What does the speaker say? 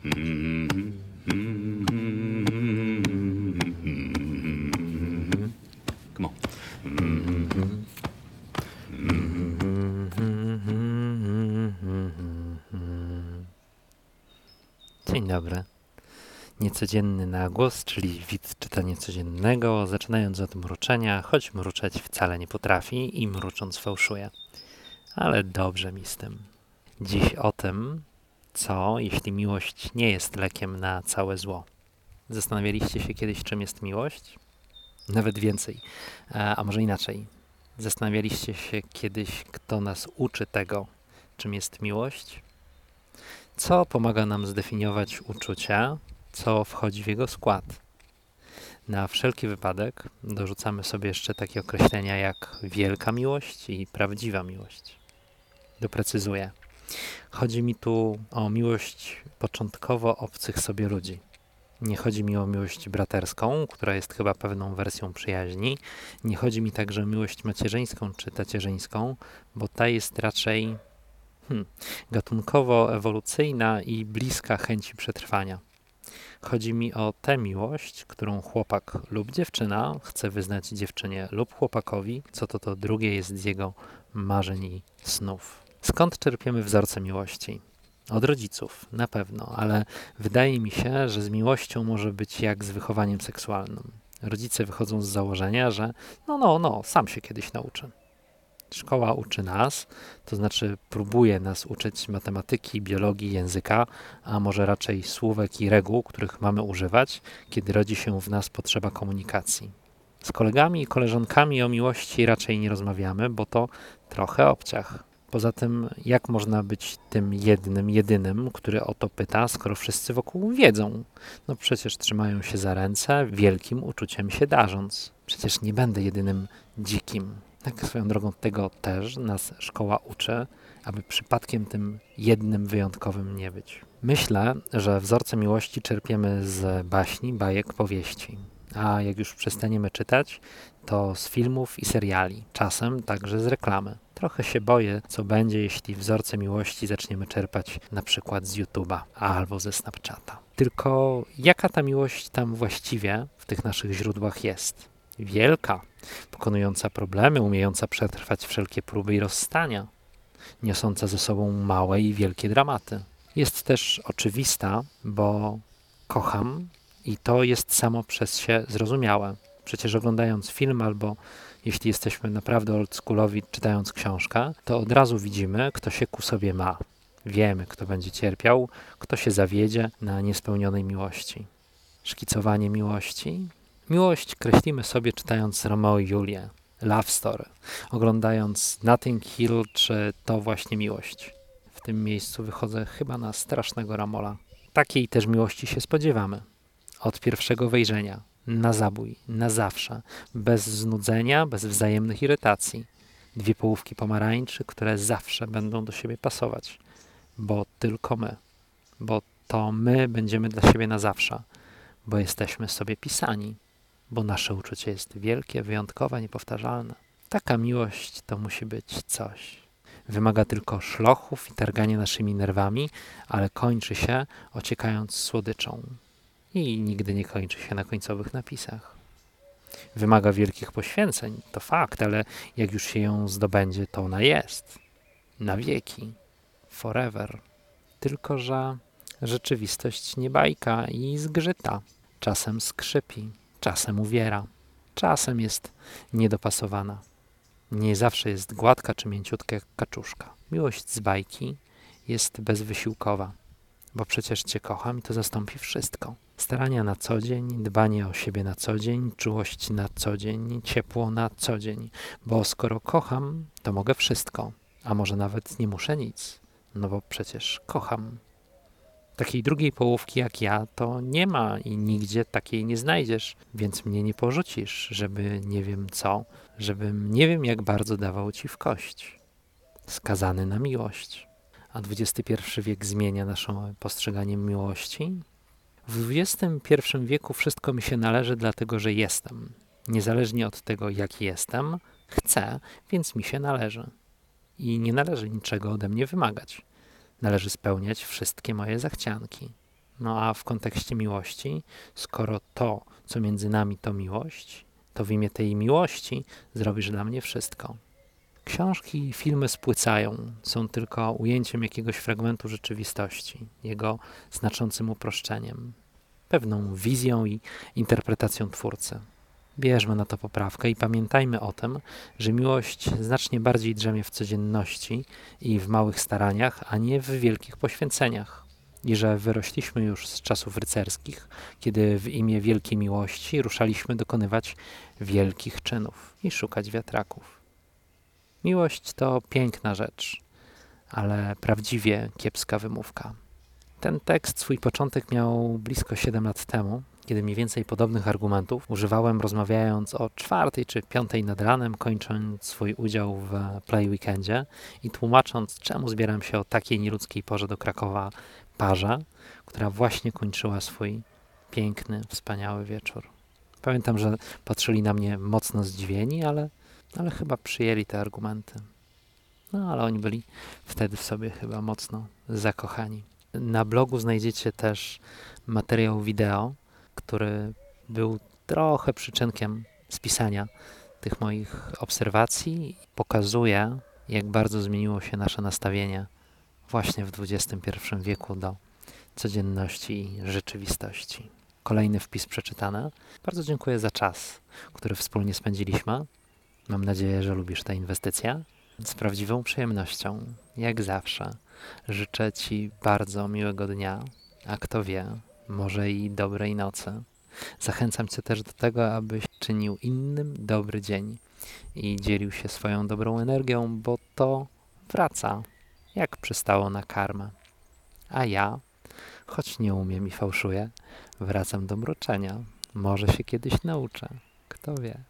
Come on. Dzień dobry. Niecodzienny nagłos, czyli widz czytania codziennego, zaczynając od mruczenia, choć mruczeć wcale nie potrafi i mrucząc fałszuje. Ale dobrze mi z tym. Dziś o tym, co jeśli miłość nie jest lekiem na całe zło. Zastanawialiście się kiedyś, czym jest miłość? Nawet więcej, a, a może inaczej. Zastanawialiście się kiedyś, kto nas uczy tego, czym jest miłość? Co pomaga nam zdefiniować uczucia, co wchodzi w jego skład? Na wszelki wypadek dorzucamy sobie jeszcze takie określenia jak wielka miłość i prawdziwa miłość. Doprecyzuję. Chodzi mi tu o miłość początkowo obcych sobie ludzi. Nie chodzi mi o miłość braterską, która jest chyba pewną wersją przyjaźni. Nie chodzi mi także o miłość macierzyńską czy tacierzyńską, bo ta jest raczej hmm, gatunkowo-ewolucyjna i bliska chęci przetrwania. Chodzi mi o tę miłość, którą chłopak lub dziewczyna chce wyznać dziewczynie lub chłopakowi, co to to drugie jest z jego marzeń i snów. Skąd czerpiemy wzorce miłości? Od rodziców, na pewno, ale wydaje mi się, że z miłością może być jak z wychowaniem seksualnym. Rodzice wychodzą z założenia, że no, no, no, sam się kiedyś nauczy. Szkoła uczy nas, to znaczy próbuje nas uczyć matematyki, biologii, języka, a może raczej słówek i reguł, których mamy używać, kiedy rodzi się w nas potrzeba komunikacji. Z kolegami i koleżankami o miłości raczej nie rozmawiamy, bo to trochę obciach. Poza tym, jak można być tym jednym, jedynym, który o to pyta, skoro wszyscy wokół wiedzą? No przecież trzymają się za ręce, wielkim uczuciem się darząc. Przecież nie będę jedynym dzikim. Tak swoją drogą tego też nas szkoła uczy, aby przypadkiem tym jednym wyjątkowym nie być. Myślę, że wzorce miłości czerpiemy z baśni, bajek, powieści. A jak już przestaniemy czytać, to z filmów i seriali, czasem także z reklamy. Trochę się boję, co będzie, jeśli wzorce miłości zaczniemy czerpać na przykład z YouTube'a albo ze Snapchata. Tylko jaka ta miłość tam właściwie w tych naszych źródłach jest? Wielka, pokonująca problemy, umiejąca przetrwać wszelkie próby i rozstania, niosąca ze sobą małe i wielkie dramaty. Jest też oczywista, bo kocham i to jest samo przez się zrozumiałe. Przecież oglądając film albo jeśli jesteśmy naprawdę oldschoolowi czytając książkę, to od razu widzimy, kto się ku sobie ma. Wiemy, kto będzie cierpiał, kto się zawiedzie na niespełnionej miłości. Szkicowanie miłości? Miłość kreślimy sobie czytając Romeo i Julię, Love Story, oglądając Nothing Hill czy To właśnie miłość. W tym miejscu wychodzę chyba na strasznego Ramola. Takiej też miłości się spodziewamy. Od pierwszego wejrzenia, na zabój, na zawsze, bez znudzenia, bez wzajemnych irytacji. Dwie połówki pomarańczy, które zawsze będą do siebie pasować, bo tylko my, bo to my będziemy dla siebie na zawsze, bo jesteśmy sobie pisani, bo nasze uczucie jest wielkie, wyjątkowe, niepowtarzalne. Taka miłość to musi być coś. Wymaga tylko szlochów i targania naszymi nerwami, ale kończy się ociekając słodyczą i nigdy nie kończy się na końcowych napisach. Wymaga wielkich poświęceń, to fakt, ale jak już się ją zdobędzie, to ona jest. Na wieki. Forever. Tylko, że rzeczywistość nie bajka i zgrzyta. Czasem skrzypi, czasem uwiera, czasem jest niedopasowana. Nie zawsze jest gładka czy mięciutka jak kaczuszka. Miłość z bajki jest bezwysiłkowa, bo przecież Cię kocham i to zastąpi wszystko. Starania na co dzień, dbanie o siebie na co dzień, czułość na co dzień, ciepło na co dzień, bo skoro kocham, to mogę wszystko, a może nawet nie muszę nic, no bo przecież kocham. Takiej drugiej połówki jak ja to nie ma i nigdzie takiej nie znajdziesz, więc mnie nie porzucisz, żeby nie wiem co, żebym nie wiem jak bardzo dawał ci w kość. Skazany na miłość. A XXI wiek zmienia nasze postrzeganie miłości? W XXI wieku wszystko mi się należy, dlatego że jestem. Niezależnie od tego, jaki jestem, chcę, więc mi się należy. I nie należy niczego ode mnie wymagać. Należy spełniać wszystkie moje zachcianki. No a w kontekście miłości, skoro to, co między nami, to miłość, to w imię tej miłości zrobisz dla mnie wszystko. Książki i filmy spłycają, są tylko ujęciem jakiegoś fragmentu rzeczywistości, jego znaczącym uproszczeniem, pewną wizją i interpretacją twórcy. Bierzmy na to poprawkę i pamiętajmy o tym, że miłość znacznie bardziej drzemie w codzienności i w małych staraniach, a nie w wielkich poświęceniach. I że wyrośliśmy już z czasów rycerskich, kiedy w imię wielkiej miłości ruszaliśmy dokonywać wielkich czynów i szukać wiatraków. Miłość to piękna rzecz, ale prawdziwie kiepska wymówka. Ten tekst swój początek miał blisko 7 lat temu, kiedy mniej więcej podobnych argumentów używałem rozmawiając o czwartej czy piątej nad ranem, kończąc swój udział w Play Weekendzie i tłumacząc, czemu zbieram się o takiej nieludzkiej porze do Krakowa parze, która właśnie kończyła swój piękny, wspaniały wieczór. Pamiętam, że patrzyli na mnie mocno zdziwieni, ale, ale chyba przyjęli te argumenty. No, ale oni byli wtedy w sobie chyba mocno zakochani. Na blogu znajdziecie też materiał wideo, który był trochę przyczynkiem spisania tych moich obserwacji. Pokazuje, jak bardzo zmieniło się nasze nastawienie właśnie w XXI wieku do codzienności i rzeczywistości. Kolejny wpis przeczytany. Bardzo dziękuję za czas, który wspólnie spędziliśmy. Mam nadzieję, że lubisz tę inwestycję. Z prawdziwą przyjemnością, jak zawsze, życzę Ci bardzo miłego dnia, a kto wie, może i dobrej nocy. Zachęcam Cię też do tego, abyś czynił innym dobry dzień i dzielił się swoją dobrą energią, bo to wraca, jak przystało na karmę. A ja, choć nie umiem i fałszuję, wracam do mroczenia. Może się kiedyś nauczę. Kto wie.